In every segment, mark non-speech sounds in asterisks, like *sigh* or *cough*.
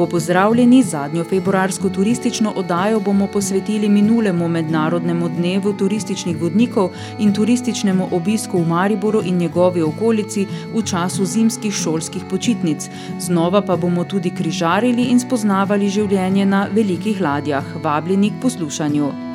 Lepo pozdravljeni, zadnjo februarsko turistično oddajo bomo posvetili minulemu mednarodnemu dnevu turističnih vodnikov in turističnemu obisku v Mariboru in njegovi okolici v času zimskih šolskih počitnic. Znova pa bomo tudi križarili in spoznavali življenje na velikih ladjah. Vabljeni k poslušanju.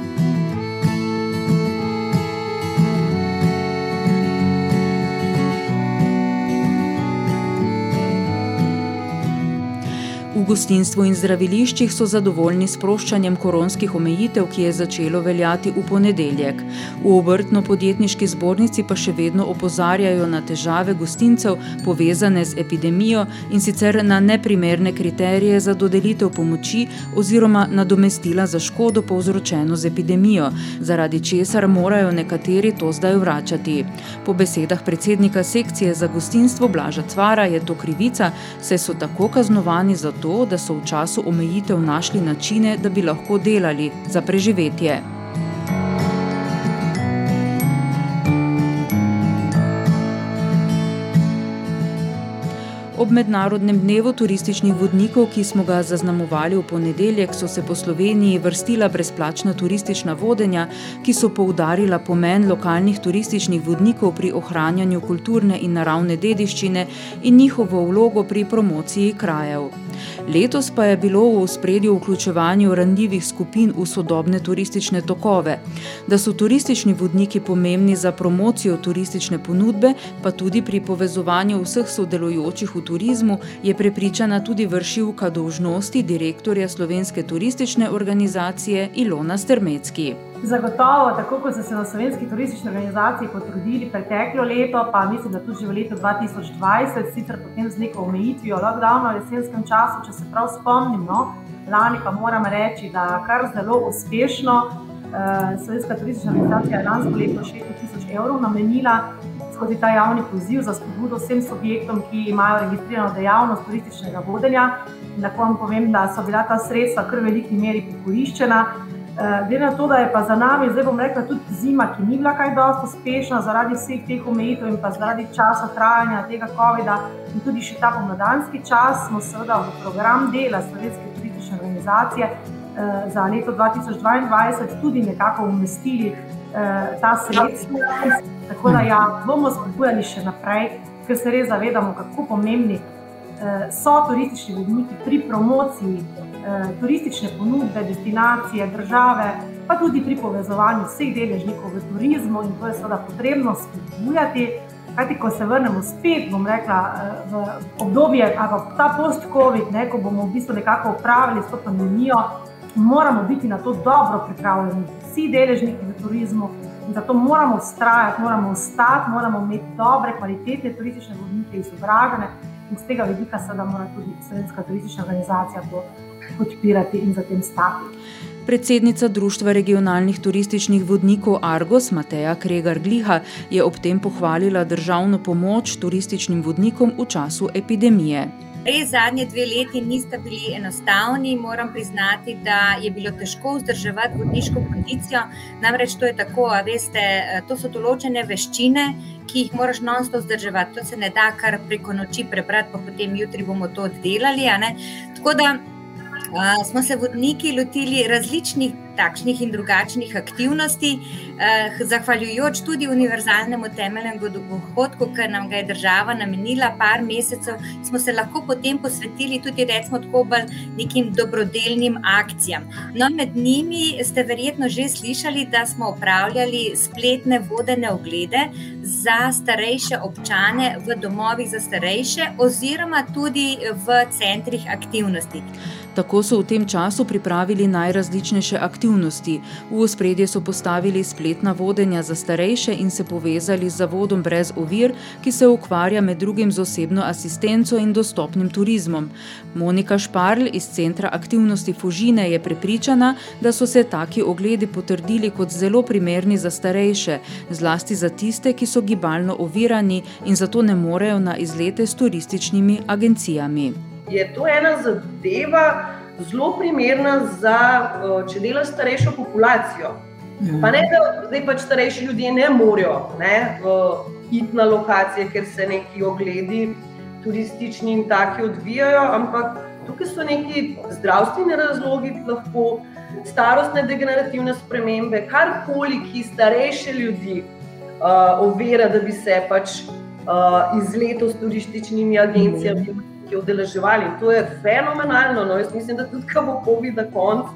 Gostinstvu in zdraviliščih so zadovoljni s sproščanjem koronskih omejitev, ki je začelo veljati v ponedeljek. V obrtno-podjetniški zbornici pa še vedno opozarjajo na težave gostincev, povezane z epidemijo in sicer na neprimerne kriterije za dodelitev pomoči oziroma nadomestila za škodo povzročeno z epidemijo, zaradi česar morajo nekateri to zdaj vračati. Po besedah predsednika sekcije za gostinstvo Blaža Cvara je to krivica, saj so tako kaznovani za to, to, da so v času omejitev našli načine, da bi lahko delali za preživetje. Ob mednarodnem dnevu turističnih vodnikov, ki smo ga zaznamovali v ponedeljek, so se po Sloveniji vrstila brezplačna turistična vodenja, ki so poudarila pomen lokalnih turističnih vodnikov pri ohranjanju kulturne in naravne dediščine in njihovo vlogo pri promociji krajev. Letos pa je bilo v spredju vključevanje ranljivih skupin v sodobne turistične tokove. Da so turistični vodniki pomembni za promocijo turistične ponudbe, pa tudi pri povezovanju vseh sodelujočih v turizmu, je prepričana tudi vršilka dolžnosti direktorja Slovenske turistične organizacije Ilona Strmecki. Zagotovo, tako kot so se na slovenski turistični organizaciji potrudili preteklo leto, pa mislim, da tudi v letu 2020, sicer potem z neko omejitvijo, lockdowna v jesenskem času, če se prav spomnimo, lani pa moram reči, da kar zelo uspešno. Uh, slovenska turistična organizacija je lansko leto 6000 evrov namenila skozi ta javni poziv za spodbudo vsem subjektom, ki imajo registrirano dejavnost turističnega vodenja. Lahko vam povem, da so bila ta sredstva kar v veliki meri pokoriščena. Eh, glede na to, da je pa za nami, zdaj bom rekla, tudi zima, ki ni bila kaj dosti uspešna zaradi vseh teh omejitev in pa zaradi časa trajanja tega COVID-a, in tudi še ta pomladanski čas, smo seveda v program dela Slovenske turistične organizacije eh, za leto 2022 tudi nekako umestili eh, ta sredstva. Tako da ja, bomo spodbujali še naprej, ker se res zavedamo, kako pomembni so turistični vodniki pri promociji turistične ponudbe, destinacije, države, pa tudi pri povezovanju vseh deležnikov v turizmu in to je seveda potrebno spodbujati. Kajti, ko se vrnemo spet, bom rekla, eh, v obdobje, ali ta post-COVID, ne, ko bomo v bistvu nekako upravili s to pandemijo, moramo biti na to dobro pripravljeni, vsi deležniki v turizmu. In zato moramo ustrajati, moramo ostati, moramo imeti dobre, kvalitetne turistične vodnike, izobražene. In z tega vidika, seveda, mora tudi Slovenska turistična organizacija to podpirati in za tem stati. Predsednica Društva regionalnih turističnih vodnikov Argos Mateja Kregar Gliha je ob tem pohvalila državno pomoč turističnim vodnikom v času epidemije. Res zadnje dve leti nista bili enostavni, moram priznati, da je bilo težko vzdrževati vodniško kondicijo. Namreč to je tako, veste, to so določene veščine, ki jih moraš non-stop vzdrževati. To se ne da kar preko noči prebrati, pa potem jutri bomo to oddelali. Tako da smo se vodniki lotili različnih takšnih in drugačnih aktivnosti. Eh, zahvaljujoč tudi univerzalnemu temeljnemu dohodku, ki nam ga je država namenila par mesecev, smo se lahko potem posvetili tudi, recimo, tako bolj nekim dobrodelnim akcijam. No, med njimi ste verjetno že slišali, da smo upravljali spletne vodene oglede za starejše občane v domovih za starejše, oziroma tudi v centrih aktivnosti. Tako so v tem času pripravili najrazličnejše aktivnosti. V ospredje so postavili spletna vodenja za starejše in se povezali z Zavodom brez ovir, ki se ukvarja med drugim z osebno asistenco in dostopnim turizmom. Monika Šparl iz Centra aktivnosti Fužine je prepričana, da so se taki ogledi potrdili kot zelo primerni za starejše, zlasti za tiste, ki so gibalno ovirani in zato ne morejo na izlete s turističnimi agencijami je to ena zadeva zelo primerna za, če delaš starejšo populacijo. Ja. Pa ne, da zdaj pač starejši ljudje ne morejo ne, iti na lokacije, ker se neki ogledi turistični in taki odvijajo, ampak tukaj so neki zdravstveni razlogi, lahko starostne degenerativne spremembe, karkoli, ki starejše ljudi uh, ovira, da bi se pač uh, izletel s turističnimi agencijami. Mm ki udeleževali. To je fenomenalno. No, jaz mislim, da tudi, ko bo COVID na koncu,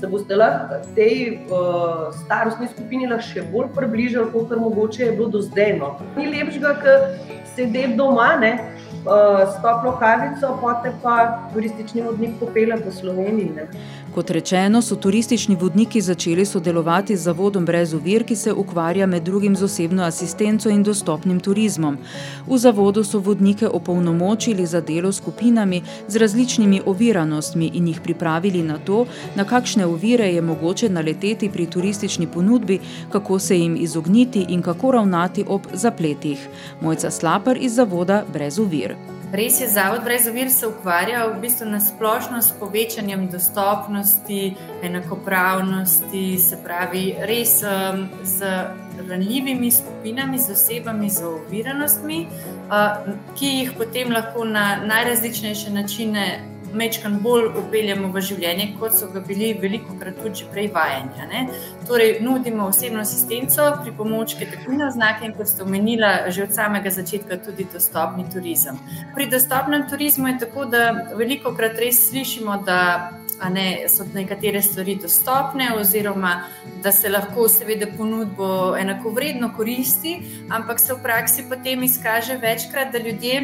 se boste lahko tej uh, starostni skupini še bolj približali, kot mogoče je bilo do zdaj. No. Ni lepšega, kot sedeti doma. Ne? Uh, s toplo kavico, potem pa turistični vodnik popelje po Sloveniji. Ne? Kot rečeno, so turistični vodniki začeli sodelovati z Zavodom brez ovir, ki se ukvarja med drugim z osebno asistenco in dostopnim turizmom. V zavodu so vodnike opolnomočili za delo skupinami z različnimi oviranostmi in jih pripravili na to, na kakšne ovire je mogoče naleteti pri turistični ponudbi, kako se jim izogniti in kako ravnati ob zapletih. Mojca Slapar iz Zavoda brez ovir. Res je, Zavod brez ovir se ukvarja v bistvu na splošno s povečanjem dostopnosti, enakopravnosti, se pravi, res um, z ranljivimi skupinami, z osebami z oviranostmi, uh, ki jih potem lahko na najrazličnejše načine mečkan bolj upeljemo v življenje, kot so ga bili veliko krat tudi prej vajanja. Ne? Torej, nudimo osebno asistenco, pri pomočke, tako na znake, kot ste omenila, že od samega začetka tudi dostopni turizem. Pri dostopnem turizmu je tako, da veliko krat res slišimo, da ne, so nekatere stvari dostopne, oziroma da se lahko, seveda, ponudbo enako vredno koristi, ampak se v praksi potem izkaže večkrat, da ljudje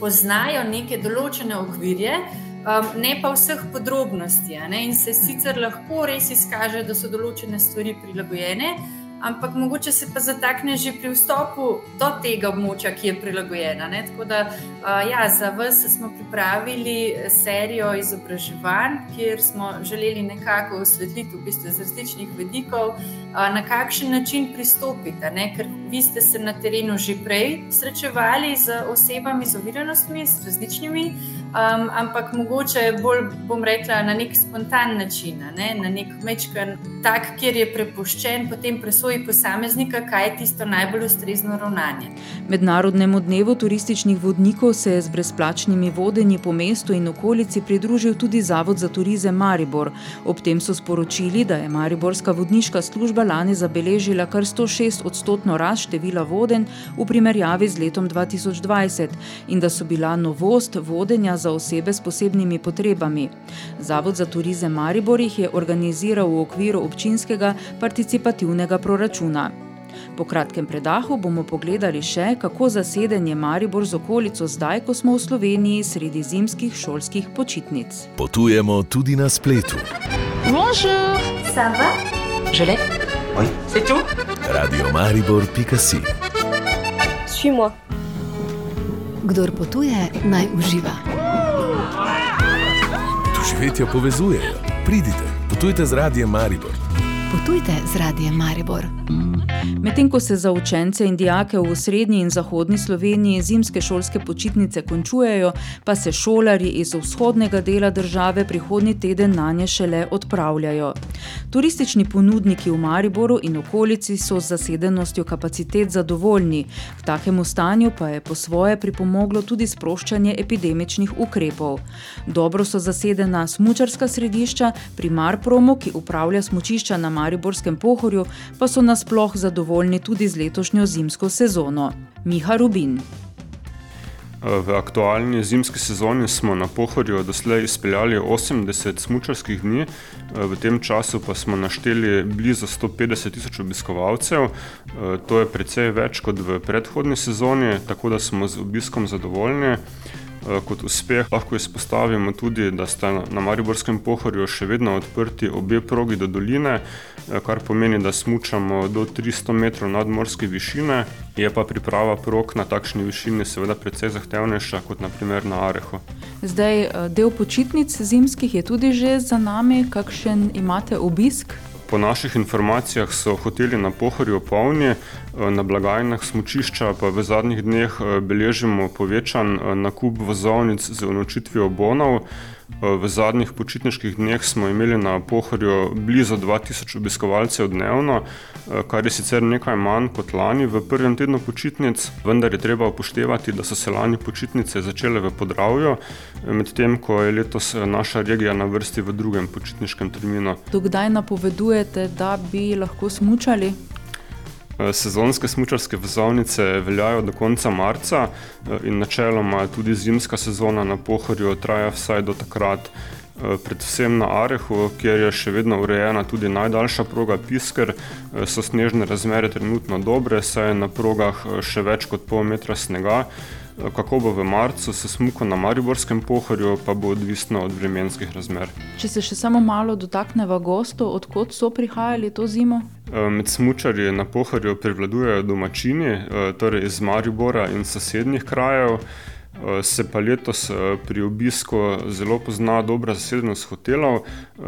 poznajo neke določene okvirje um, ne pa vseh podrobnosti. In se sicer lahko res izkaže, da so določene stvari prilagojene, ampak mogoče se pa zatakne že pri vstopu do tega območja, ki je prilagojena. Ne? Tako da uh, ja, za vas smo pripravili serijo izobraževanj, kjer smo želeli nekako osvetliti v bistvu z različnih vedikov, uh, na kakšen način pristopiti. Ne? Ker vi ste se na terenu že prej srečevali z osebami z oviranostmi, z različnimi. Um, ampak mogoče bolj, bom rekla, na nek spontan način, ne? na nek mečkan, tak, kjer je prepuščen potem presoji posameznika, kaj je tisto najbolj ustrezno ravnanje. Mednarodnemu dnevu turističnih vodnikov se je z brezplačnimi vodenji po mestu in okolici pridružil tudi Zavod za turizem Maribor. Ob tem so sporočili, da je Mariborska vodniška služba lani zabeležila kar 106 odstotno rast števila voden v primerjavi z letom 2020 in da so bila novost vodenja za osebe s posebnimi potrebami. Zavod za turizem Maribor jih je organiziral v okviru občinskega participativnega proračuna. Po kratkem predahu bomo pogledali še, kako zasedenje Maribor z okolico zdaj, ko smo v Sloveniji sredi zimskih šolskih počitnic. Potujemo tudi na spletu. Bonjour, ça va? Je l'ai. Oui, c'est tout. Radio Maribor.si Suis-moi. Kdor potuje, naj uživa. Doživetja povezujejo. Pridite, potujte z radijem Maribor. Potujte z radijem Maribor. Medtem ko se za učence in dijake v srednji in zahodni Sloveniji zimske šolske počitnice končujejo, pa se šolari iz vzhodnega dela države prihodnji teden na nje šele odpravljajo. Turistični ponudniki v Mariboru in okolici so z zasedenostjo kapacitet zadovoljni, k takemu stanju pa je po svoje pripomoglo tudi sproščanje epidemičnih ukrepov. Dobro so zasedena smučarska središča, primar promo, ki upravlja smučišča na Mariborskem pohorju, pa so nasploh zadovoljni tudi z letošnjo zimsko sezono. Miha Rubin. V aktualni zimski sezoni smo na Pohorju doslej izpeljali 80 smučarskih dni, v tem času pa smo našteli blizu 150 tisoč obiskovalcev. To je precej več kot v predhodni sezoni, tako da smo z obiskom zadovoljni. Kot uspeh lahko izpostavimo tudi, da sta na Mariborskem pohorju še vedno odprti obe progi do doline, kar pomeni, da smučamo do 300 metrov nadmorske višine, je pa priprava prog na takšni višini seveda precej zahtevnejša kot naprimer na Arehu. Zdaj, del počitnic zimskih je tudi že za nami, kakšen imate obisk? Po naših informacijah so hoteli na Pohorju polni, na blagajnah smučišča pa v zadnjih dneh beležimo povečan nakup vozovnic z unovčitvijo bonov. V zadnjih počitniških dneh smo imeli na Pohorju blizu 2000 obiskovalcev dnevno, kar je sicer nekaj manj kot lani v prvem tednu počitnic, vendar je treba upoštevati, da so se lani počitnice začele v Podravju, medtem ko je letos naša regija na vrsti v drugem počitniškem terminu. Do kdaj napovedujete, da bi lahko smučali? Sezonske smučarske vozovnice veljajo do konca marca in načeloma tudi zimska sezona na Pohorju traja vsaj do takrat. Predvsem na Arehu, kjer je še vedno urejena tudi najdaljša proga Pisker, so snežne razmere trenutno dobre, saj je na progah še več kot pol metra snega. Kako bo v marcu s smuko na Mariborskem pohorju, pa bo odvisno od vremenskih razmer. Če se še samo malo dotakneva gostov, od kod so prihajali to zimo? Med smučarji na pohorju prevladujejo domačini, torej iz Maribora in sosednjih krajev. Se pa letos pri obisku zelo pozna dobra zasedenost hotelov,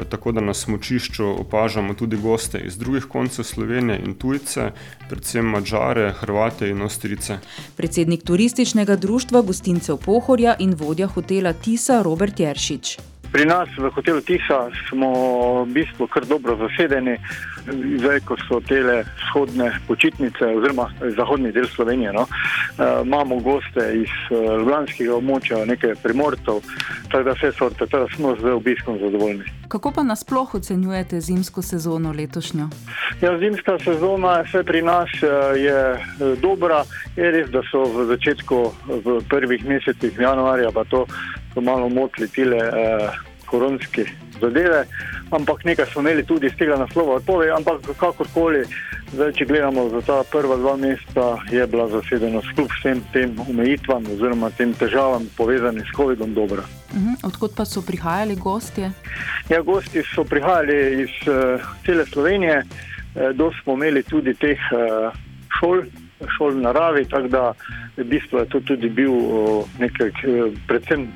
tako da na smučišču opažamo tudi goste iz drugih koncev Slovenije in tujce, predvsem Madžare, Hrvate in Avstrijce. Predsednik Turističnega društva gostincev Pohorja in vodja hotela Tisa Robert Jeršič. Pri nas v hotelu Tisa smo v bistvu kar dobro zasedeni. Zdaj, ko so tele vzhodne počitnice, oziroma zahodni del Slovenije, no, imamo goste iz Ljubljanskega območja, nekaj primorcev, tako da vse sorte, tako da smo z obiskom zadovoljni. Kako pa nasploh ocenjujete zimsko sezono letošnjo? Ja, zimska sezona vse pri nas je dobra. Je res, da so v začetku, v prvih mesecih januarja, pa to so malo motili tile eh, koronske zadeve, ampak nekaj smo imeli tudi iz tega naslova odpovedi, ampak kakorkoli, zdaj, če gledamo za ta prva dva meseca, je bila zasedenost kljub vsem tem omejitvam oziroma tem težavam povezanim s COVID-om dobra. Uh, odkot pa so prihajali gostje? Ja, gosti so prihajali iz uh, cele Slovenije, uh, do smo imeli tudi teh uh, šol, šol v naravi, tako da v bistvu je to tudi bil uh, nekaj, uh, predvsem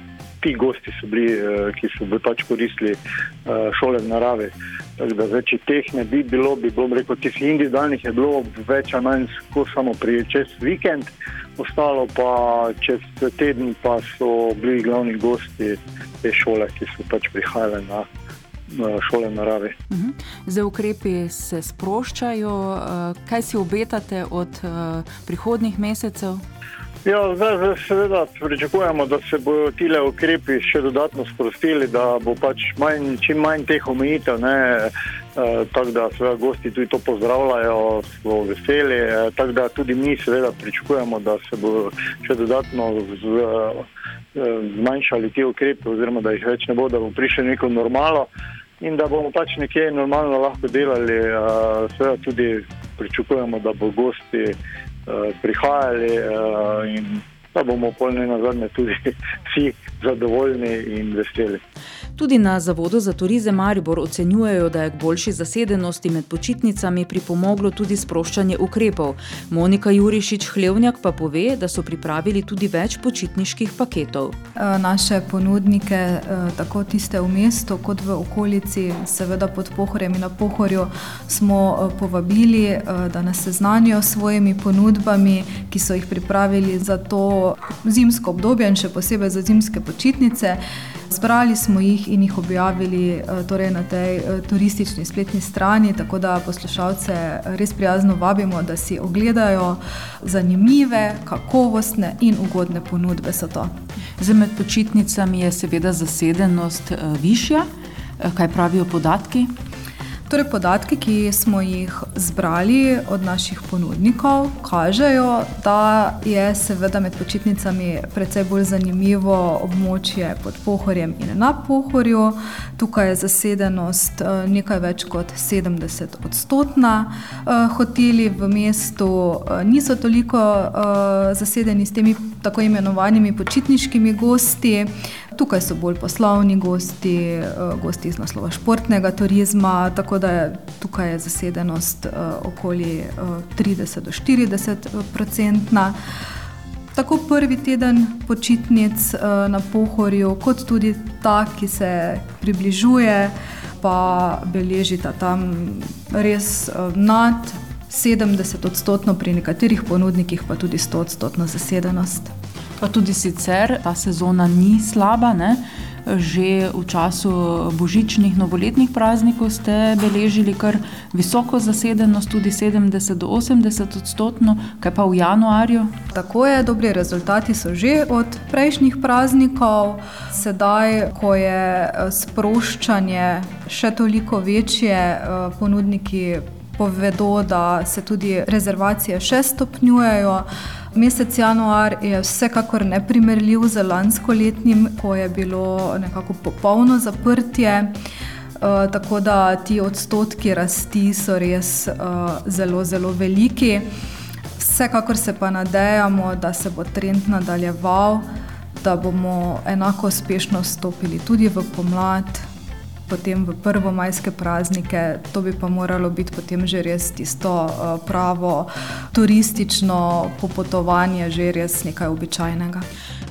ti gosti so bili, uh, ki so bi pač koristili uh, šole v naravi. Tako da, če teh ne bi bilo, bi bom rekel, tih individualnih je bilo več ali manj samo pri čez vikend, ostalo pa čez teden pa so bili glavni gosti te šole, ki so pač prihajali na šole v naravi. Zdaj ukrepi se sproščajo. Kaj si obetate od prihodnjih mesecev? Ja, zdaj, zdaj seveda pričakujemo, da se bodo ti ukrepi še dodatno sprostili, da bo pač manj, čim manj teh omejitev. E, tako da seveda gosti tudi to pozdravljajo, so veseli. E, tako da tudi mi seveda pričakujemo, da se bodo še dodatno z, e, zmanjšali ti ukrepi, oziroma da jih več ne bo, da bo prišel neko normalo in da bomo pač nekje normalno lahko delali. E, seveda tudi pričakujemo, da bo gosti prihajali in da bomo polni nazadnje tudi *laughs* vsi zadovoljni in veseli. Tudi na Zavodu za turizem Maribor ocenjujejo, da je k boljši zasedenosti med počitnicami pripomoglo tudi sproščanje ukrepov. Monika Jurišič Hlevnjak pa pove, da so pripravili tudi več počitniških paketov. Eh, naše ponudnike, eh, tako tiste v mestu, kot v okolici, seveda pod Pohorjem in na Pohorju, smo eh, povabili, da nas seznanijo s svojimi ponudbami, ki so jih pripravili za to zimsko obdobje in še posebej za zimske počitnice. Zbrali smo jih in jih objavili torej na tej turistični spletni strani, tako da poslušalce res prijazno vabimo, da si ogledajo zanimive, kakovostne in ugodne ponudbe. Zdaj med počitnicami je seveda zasedenost višja. Kaj pravijo podatki? Torej, podatki, ki smo jih zbrali od naših ponudnikov, kažejo, da je seveda med počitnicami precej bolj zanimivo območje pod Pohorjem in na Pohorju. Tukaj je zasedenost eh, nekaj več kot 70 odstotna. Eh, hoteli v mestu eh, niso toliko zasedeni s temi tako imenovanimi počitniškimi gosti. Tukaj so bolj poslovni gosti, gosti iz naslova športnega turizma, tako da je tukaj je zasedenost okoli 30 do 40 odstotna. Tako prvi teden počitnic na Pohorju, kot tudi ta, ki se približuje, pa beležita tam res nad 70 odstotno, pri nekaterih ponudnikih pa tudi 100 odstotno zasedenost. Pa tudi sicer ta sezona ni slaba. Ne? Že v času božičnih, novoletnih praznikov ste beležili kar visoko zasedenost, tudi 70 do 80 odstotno, kaj pa v januarju? Tako je, dobri rezultati so že od prejšnjih praznikov. Sedaj, ko je sproščanje še toliko večje, ponudniki povedo, da se tudi rezervacije še stopnjujejo. Mesec januar je vsekakor neprimerljiv z lansko letnim, ko je bilo nekako popolno zaprtje. Uh, tako da ti odstotki rasti so res uh, zelo, zelo veliki. Vsekakor se pa nadejamo, da se bo trend nadaljeval, da bomo enako uspešno stopili tudi v pomlad, potem v prvomajske praznike, to bi pa moralo biti potem že res tisto uh, pravo turistično popotovanje, že res nekaj običajnega.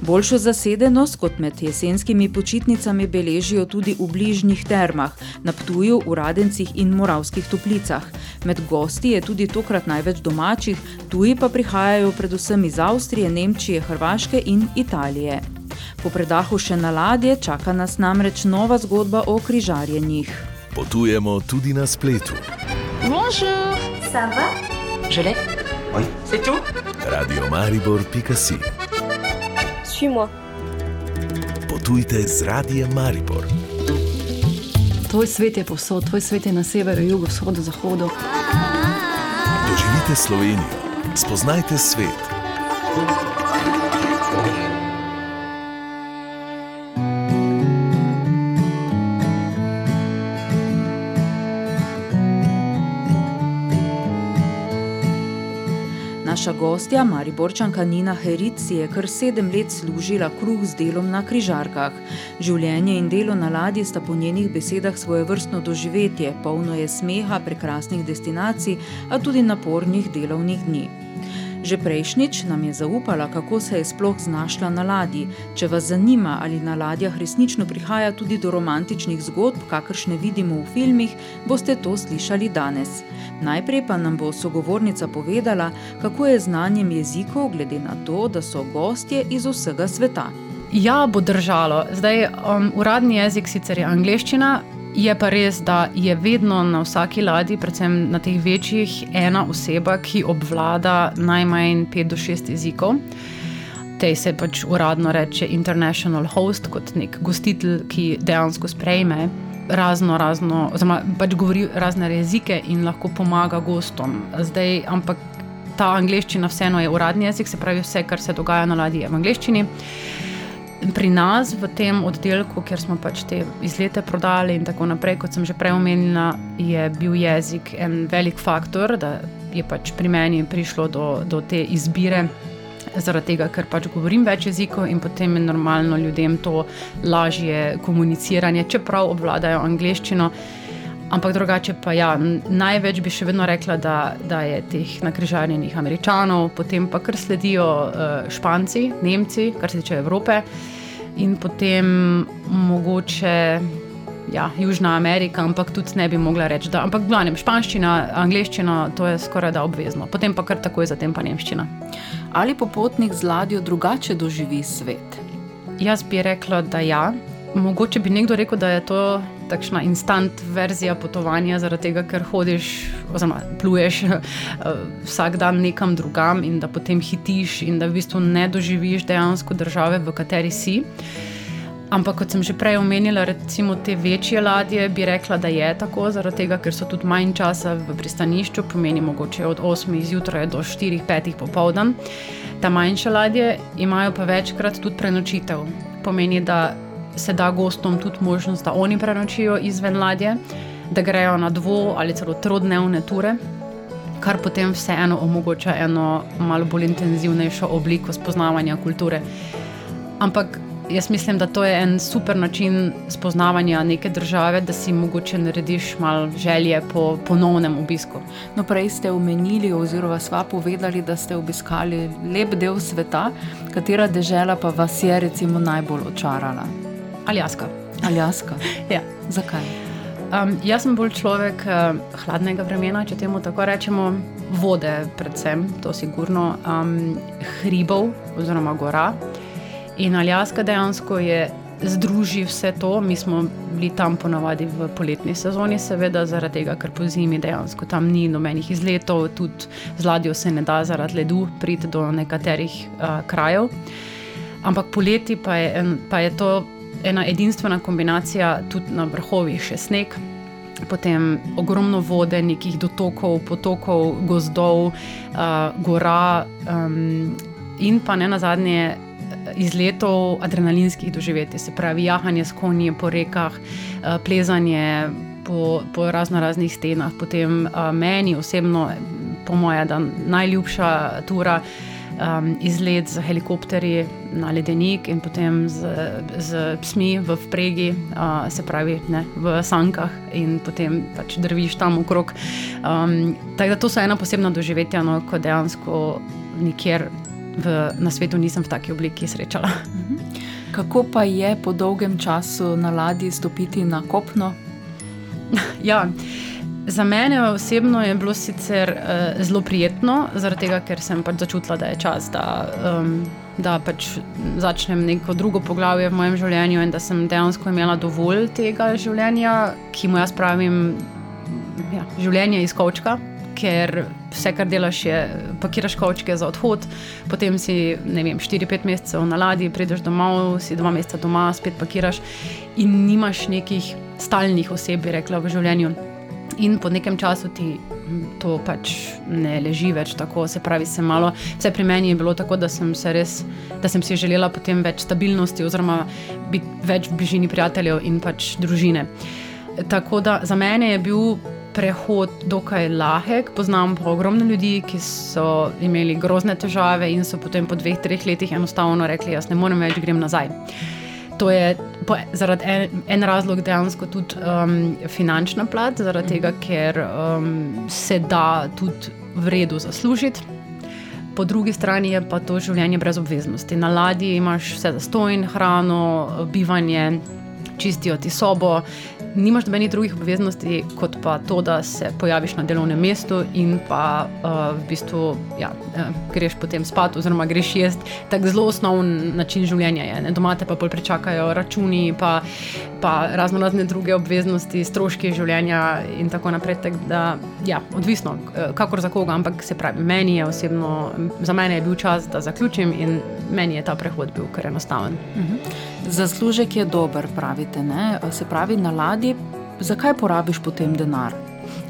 Boljšo zasedenost kot med jesenskimi počitnicami beležijo tudi v bližnjih termah, na Ptuju, v Radencih in Moravskih toplicah. Med gosti je tudi tokrat največ domačih, tuji pa prihajajo predvsem iz Avstrije, Nemčije, Hrvaške in Italije. Po predahu še na ladje čaka nas namreč nova zgodba o križarjenjih. Potujemo tudi na spletu. Bonjour, ça va? Je l'ai. Oui, c'est tout? Radio Maribor.si Suis-moi. Potujte z radijem Maribor. Tvoj svet je povsod, tvoj svet je na severu, jugu, vzhodu, zahodu. Doživite Slovenijo, spoznajte svet. Naša gostja, Mariborčanka Nina Heric, je kar sedem let služila kruh z delom na križarkah. Življenje in delo na ladji sta po njenih besedah svoje vrstno doživetje, polno je smeha, prekrasnih destinacij, a tudi napornih delovnih dni. Že prejšnjič nam je zaupala, kako se je sploh znašla na ladji. Če vas zanima, ali na ladjah resnično prihaja tudi do romantičnih zgodb, kakršne vidimo v filmih, boste to slišali danes. Najprej pa nam bo sogovornica povedala, kako je znanjem jezikov, glede na to, da so gostje iz vsega sveta. Ja, bo držalo. Zdaj, um, uradni jezik sicer je angliščina, je pa res, da je vedno na vsaki ladji, predvsem na teh večjih, ena oseba, ki obvlada najmanj pet do šest jezikov. Tej se pač uradno reče international host, kot nek gostitelj, ki dejansko sprejme razno, razno, oziroma pač govori razne jezike in lahko pomaga gostom. Zdaj, ampak ta angliščina vseeno je uradni jezik, se pravi, vse, kar se dogaja na ladji, je v angliščini. Pri nas, v tem oddelku, kjer smo pač te izlete prodali, in tako naprej, kot sem že prej omenila, je bil jezik en velik faktor, da je pač pri meni prišlo do, do te izbire zaradi tega, ker pač govorim več jezikov in potem je normalno ljudem to lažje komuniciranje, čeprav obvladajo angliščino. Ampak drugače pa ja, največ bi še vedno rekla, da, da je teh nakrižarjenih američanov, potem pa kar sledijo uh, Španci, Nemci, kar se tiče Evrope, in potem mogoče ja, Južna Amerika, ampak tudi ne bi mogla reči, da. Ampak glavnem španščina, angliščina, to je skoraj da obvezno, potem pa kar takoj zatem pa nemščina. Ali popotnik z ladjo drugače doživi svet? Jaz bi rekla, da ja. Mogoče bi nekdo rekel, da je to takšna instant verzija potovanja, zaradi tega, ker hodiš, oziroma pluješ vsak dan nekam drugam in da potem hitiš in da v bistvu ne doživiš dejansko države, v kateri si. Ampak, kot sem že prej omenila, recimo te večje ladje, bi rekla, da je tako, zaradi tega, ker so tudi manj časa v pristanišču, pomeni mogoče od 8 zjutraj do 4-5 popoldan. Ta manjše ladje imajo pa večkrat tudi prenočitev. Pomeni, da se da gostom tudi možnost, da oni prenočijo izven ladje, da grejo na dvo ali celo trodnevne ture. Kar potem vseeno omogoča eno malo bolj intenzivnejšo obliko spoznavanja kulture. Ampak Jaz mislim, da to je en super način spoznavanja neke države, da si mogoče narediš malo želje po ponovnem obisku. No, prej ste omenili, oziroma sva povedali, da ste obiskali lep del sveta, katera država pa vas je recimo najbolj očarala? Aljaska. Aljaska. *laughs* ja. Zakaj? Um, jaz sem bolj človek uh, hladnega vremena, če temu tako rečemo, vode, predvsem, to sigurno, um, hribov oziroma gora. In Aljaska dejansko je združi vse to. Mi smo bili tam ponavadi v poletni sezoni, seveda, zaradi tega, ker po zimi dejansko tam ni nobenih izletov, tudi z ladjo se ne da zaradi ledu priti do nekaterih uh, krajev. Ampak poleti pa je, pa je to ena edinstvena kombinacija, tudi na vrhovih še sneg. Potem ogromno vode, nekih dotokov, potokov, gozdov, uh, gora, um, in pa ne na zadnje, izletov adrenalinskih doživetij, se pravi, jahanje s konji po rekah, plezanje po, po razno raznih stenah. Potem meni osebno, po mojem, najljubša tura. Um, izlet z helikopterji na ledenik in potem z, z psmi v pregi, uh, se pravi ne, v sankah, in potem pač drviš tam okrog. Um, tako da to so ena posebna doživetja, no, ko dejansko nikjer v, na svetu nisem v taki obliki srečala. Mhm. Kako pa je po dolgem času na ladji stopiti na kopno? *laughs* ja. Za mene osebno je bilo sicer uh, zelo prijetno, zaradi tega, ker sem pač začutila, da je čas, da, um, da pač začnem neko drugo poglavje v mojem življenju in da sem dejansko imela dovolj tega življenja, ki mu jaz pravim, ja, življenje iz kočka ker vse, kar delaš, je pakiraš kočke za odhod, potem si 4-5 mesecev na ladji, prideš domov, si dva meseca doma, spet pakiraš in nimaš nekih stalnih oseb, rekla v življenju. In po nekem času ti to pač ne leži več tako. Se pravi, se malo, vse pri meni je bilo tako, da sem, res, da sem si želela potem več stabilnosti, oziroma biti več v bližini prijateljev in pač družine. Tako da za mene je bil prehod dokaj lahek. Poznam pa ogromno ljudi, ki so imeli grozne težave in so potem po dveh, treh letih enostavno rekli: Jaz ne morem več, grem nazaj. To je po, zaradi en, en razlog dejansko tudi um, finančna plat, zaradi tega, ker um, se da tudi v redu zaslužiti. Po drugi strani je pa to življenje brez obveznosti. Na ladji imaš vse zastojn, hrano, bivanje, čistijo ti sobo, nimaš nobenih drugih obveznosti, kot pa to, da se pojaviš na delovnem mestu in pa uh, v bistvu ja, uh, greš potem spat, oziroma greš jesti. Tako zelo osnoven način življenja je. Ne? Doma te pa bolj pričakajo računi, pa, pa razno razne druge obveznosti, stroški življenja in tako naprej. Tak da, ja, odvisno, kakor za koga, ampak se pravi, meni je osebno, za mene je bil čas, da zaključim in meni je ta prehod bil kar enostaven. Uh mhm. -huh. Zaslužek je dober, pravite. Ne? Se pravi, na ladji, zakaj porabiš potem denar?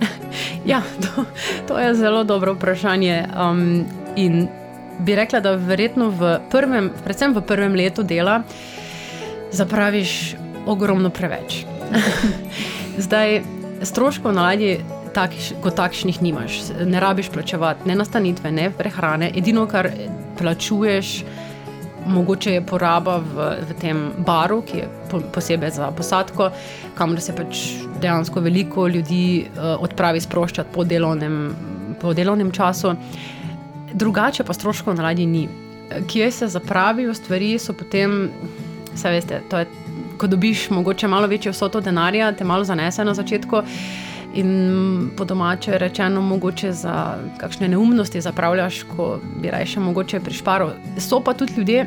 *laughs* ja, to, to je zelo dobro vprašanje. Um, in bi rekla, da verjetno v prvem, predvsem v prvem letu dela, zapraviš ogromno preveč. *laughs* Zdaj, stroškov na ladji takš, kot takšnih nimaš. Ne rabiš plačevati ne nastanitve, ne prehrane. Edino, kar plačuješ, mogoče je poraba v, v tem baru, ki je po, posebej za posadko, kamor se pač dejansko veliko ljudi uh, odpravi sproščati po delovnem, po delovnem času. Drugače pa stroškov na ladji ni. Kje se zapravijo stvari, so potem, veste, je, ko dobiš mogoče malo večjo vsoto denarja, te malo zanese na začetku. In po domače rečeno, mogoče za kakšne neumnosti zapravljaš, ko bi raje mogoče prišparil. So pa tudi ljudje,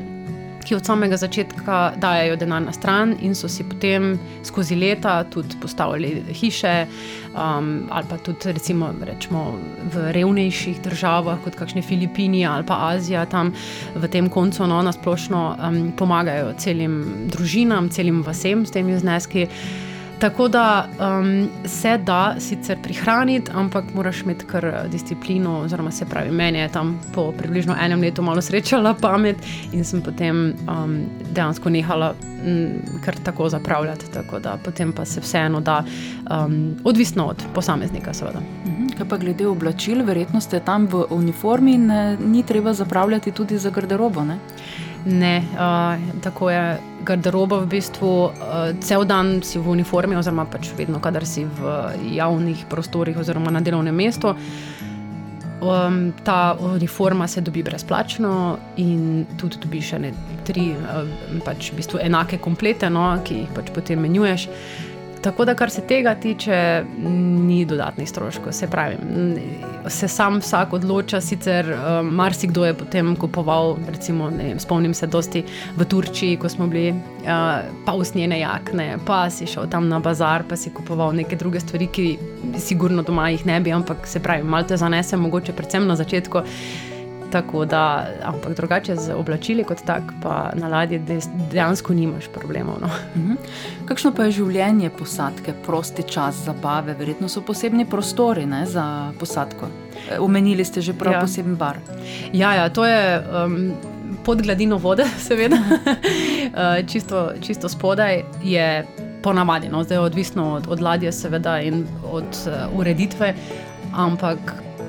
ki od samega začetka dajo denar na stran in so si potem skozi leta tudi postavili hiše, um, ali pa tudi recimo, rečemo, v revnejših državah, kot kakšne Filipini ali pa Azija, tam v tem koncu no, nasplošno um, pomagajo celim družinam, celim vasem s temi zneski. Tako da um, se da sicer prihraniti, ampak moraš imeti kar disciplino. Oziroma, se pravi, meni je tam po približno enem letu malo srečala pamet in sem potem um, dejansko nehala m, kar tako zapravljati. Tako da potem pa se vseeno da, um, odvisno od posameznika, seveda. Mhm. Kaj pa glede oblačil, verjetno ste tam v uniformi in ne, ni treba zapravljati tudi za garderobo. Ne? Ne, uh, tako je garderoba v bistvu uh, cel dan si v uniformi, oziroma pač vedno, kadar si v javnih prostorih oziroma na delovnem mestu. Um, ta uniforma se dobi brezplačno in tudi dobiš še ne tri uh, pač v bistvu enake komplete, no, ki jih pač potem menjuješ. Tako da, kar se tega tiče, ni dodatnih stroškov. Se pravi, se sam vsak odloča, sicer um, marsikdo je potem kupoval, recimo, vem, spomnim se, dosti v Turčiji, ko smo bili, uh, pa usnjene jakne, pa si šel tam na bazar, pa si kupoval neke druge stvari, ki sigurno doma jih ne bi, ampak se pravi, malo te zanese, mogoče predvsem na začetku. Tako da, ampak drugače z oblačili kot tak, pa na ladji dejansko nimaš problemov. No. Mhm. Kakšno pa je življenje posadke, prosti čas, zabave, verjetno so posebni prostori ne, za posadko. E, omenili ste že prav ja. poseben bar. Ja, ja to je. Um, Pod gladino vode, *laughs* seveda, čisto, čisto spodaj je ponavadi, no? zdaj je odvisno od, od ladje, seveda, in od uh, ureditve, ampak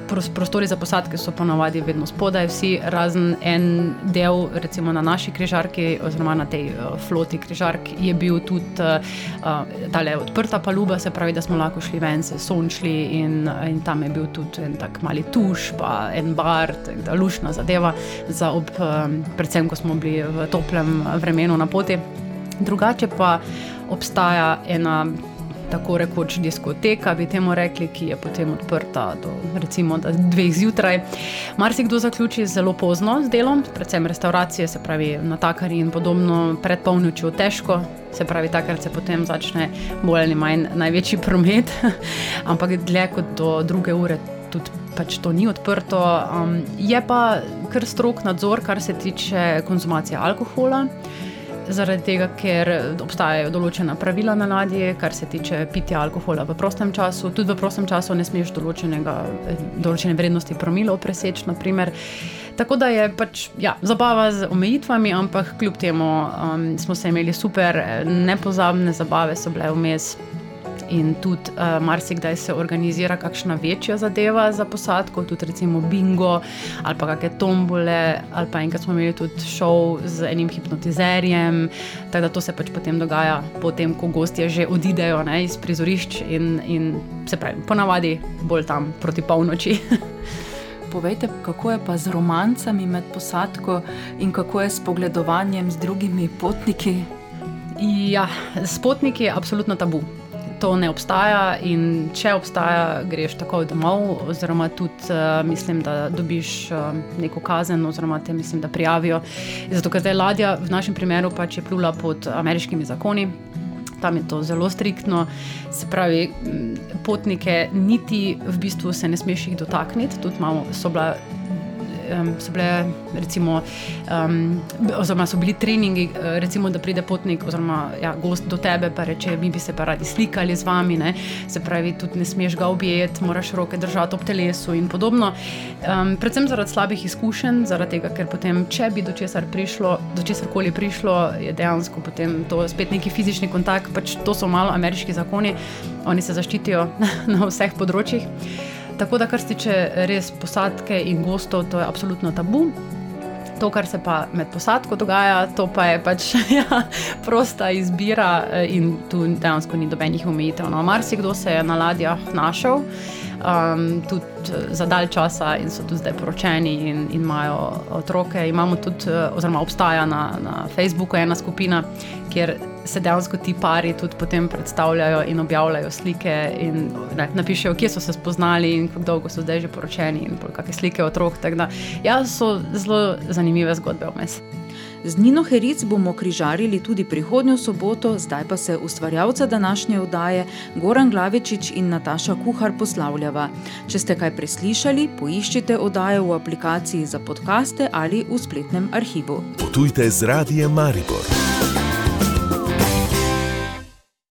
prostori za posadke so ponavadi vedno spodaj, vsi razen en del, recimo na naši križarki, oziroma na tej uh, floti križark, je bil tudi uh, odprta paluba, se pravi, da smo lahko šli ven, se sončili in, in tam je bil tudi en tak mali tuš, pa en bar, da lušna zadeva, za ob, um, predvsem ko smo bili v toplem vremenu na poti. Drugače pa obstaja ena tako rekoč diskoteka, bi temu rekli, ki je potem odprta do recimo dveh zjutraj. Marsikdo zaključi zelo pozno z delom, predvsem restauracije, se pravi natakari in podobno, pred polnočjo težko. Se pravi, takrat se potem začne bolj ali manj največji promet, *laughs* ampak dlje kot do druge ure tudi pač to ni odprto. Um, je pa kar strok nadzor, kar se tiče konzumacije alkohola zaradi tega, ker obstajajo določena pravila na ladji, kar se tiče pitja alkohola v prostem času. Tudi v prostem času ne smeš določene vrednosti promilov preseči. Naprimer. Tako da je pač ja, zabava z omejitvami, ampak kljub temu um, smo se imeli super, nepozabne zabave so bile vmes in tudi uh, marsikdaj se organizira kakšna večja zadeva za posadko, tudi recimo bingo ali pa kakšne tombole, ali pa enkrat smo imeli tudi šov z enim hipnotizerjem. Tako da to se pač potem dogaja, potem ko gostje že odidejo ne, iz prizorišč in, in se pravi, ponavadi bolj tam proti polnoči. *laughs* Povejte, kako je pa z romancami med posadko in kako je s pogledovanjem z drugimi potniki? Ja, s potniki je absolutno tabu to ne obstaja, in če obstaja, greš takoj domov, oziroma tudi uh, mislim, da dobiš uh, neko kazen, oziroma te mislim, da prijavijo. Zato, ker zdaj ladja v našem primeru pač je plula pod ameriškimi zakoni. Tam je to zelo striktno, se pravi, potnike niti v bistvu se ne smeš jih dotakniti. Tudi imamo, so bila um, so bile, recimo, um, oziroma so bili treningi, recimo, da pride potnik oziroma ja, gost do tebe, pa reče, mi bi se pa radi slikali z vami, ne? se pravi, tudi ne smeš ga objeti, moraš roke držati ob telesu in podobno. Um, predvsem zaradi slabih izkušenj, zaradi tega, ker potem, če bi do česar prišlo, do česar koli prišlo, je dejansko potem to spet neki fizični kontakt, pač to so malo ameriški zakoni, oni se zaščitijo *laughs* na vseh področjih. Tako da, kar se tiče res posadke in gostov, to je absolutno tabu. To, kar se pa med posadko dogaja, to pa je pač *laughs* ja, prosta izbira, in tu dejansko ni dobenih omejitev. No, Marsikdo se je na ladjah našel, um, tudi za dalj časa, in so tudi zdaj poročeni in, in imajo otroke. Imamo tudi, oziroma obstaja na, na Facebooku ena skupina, kjer se dejansko ti pari tudi potem predstavljajo in objavljajo slike in ne, napišejo, kje so se spoznali in kako dolgo so zdaj že poročeni in kakšne slike otrok. Da, ja, so zelo zanimive zgodbe vmes. Z Nino Heric bomo križarili tudi prihodnjo soboto, zdaj pa se ustvarjalca današnje oddaje Goran Glavičič in Nataša Kuhar poslavljava. Če ste kaj preslišali, poiščite oddajo v aplikaciji za podkaste ali v spletnem arhivu. Potujte z radijem Maribor.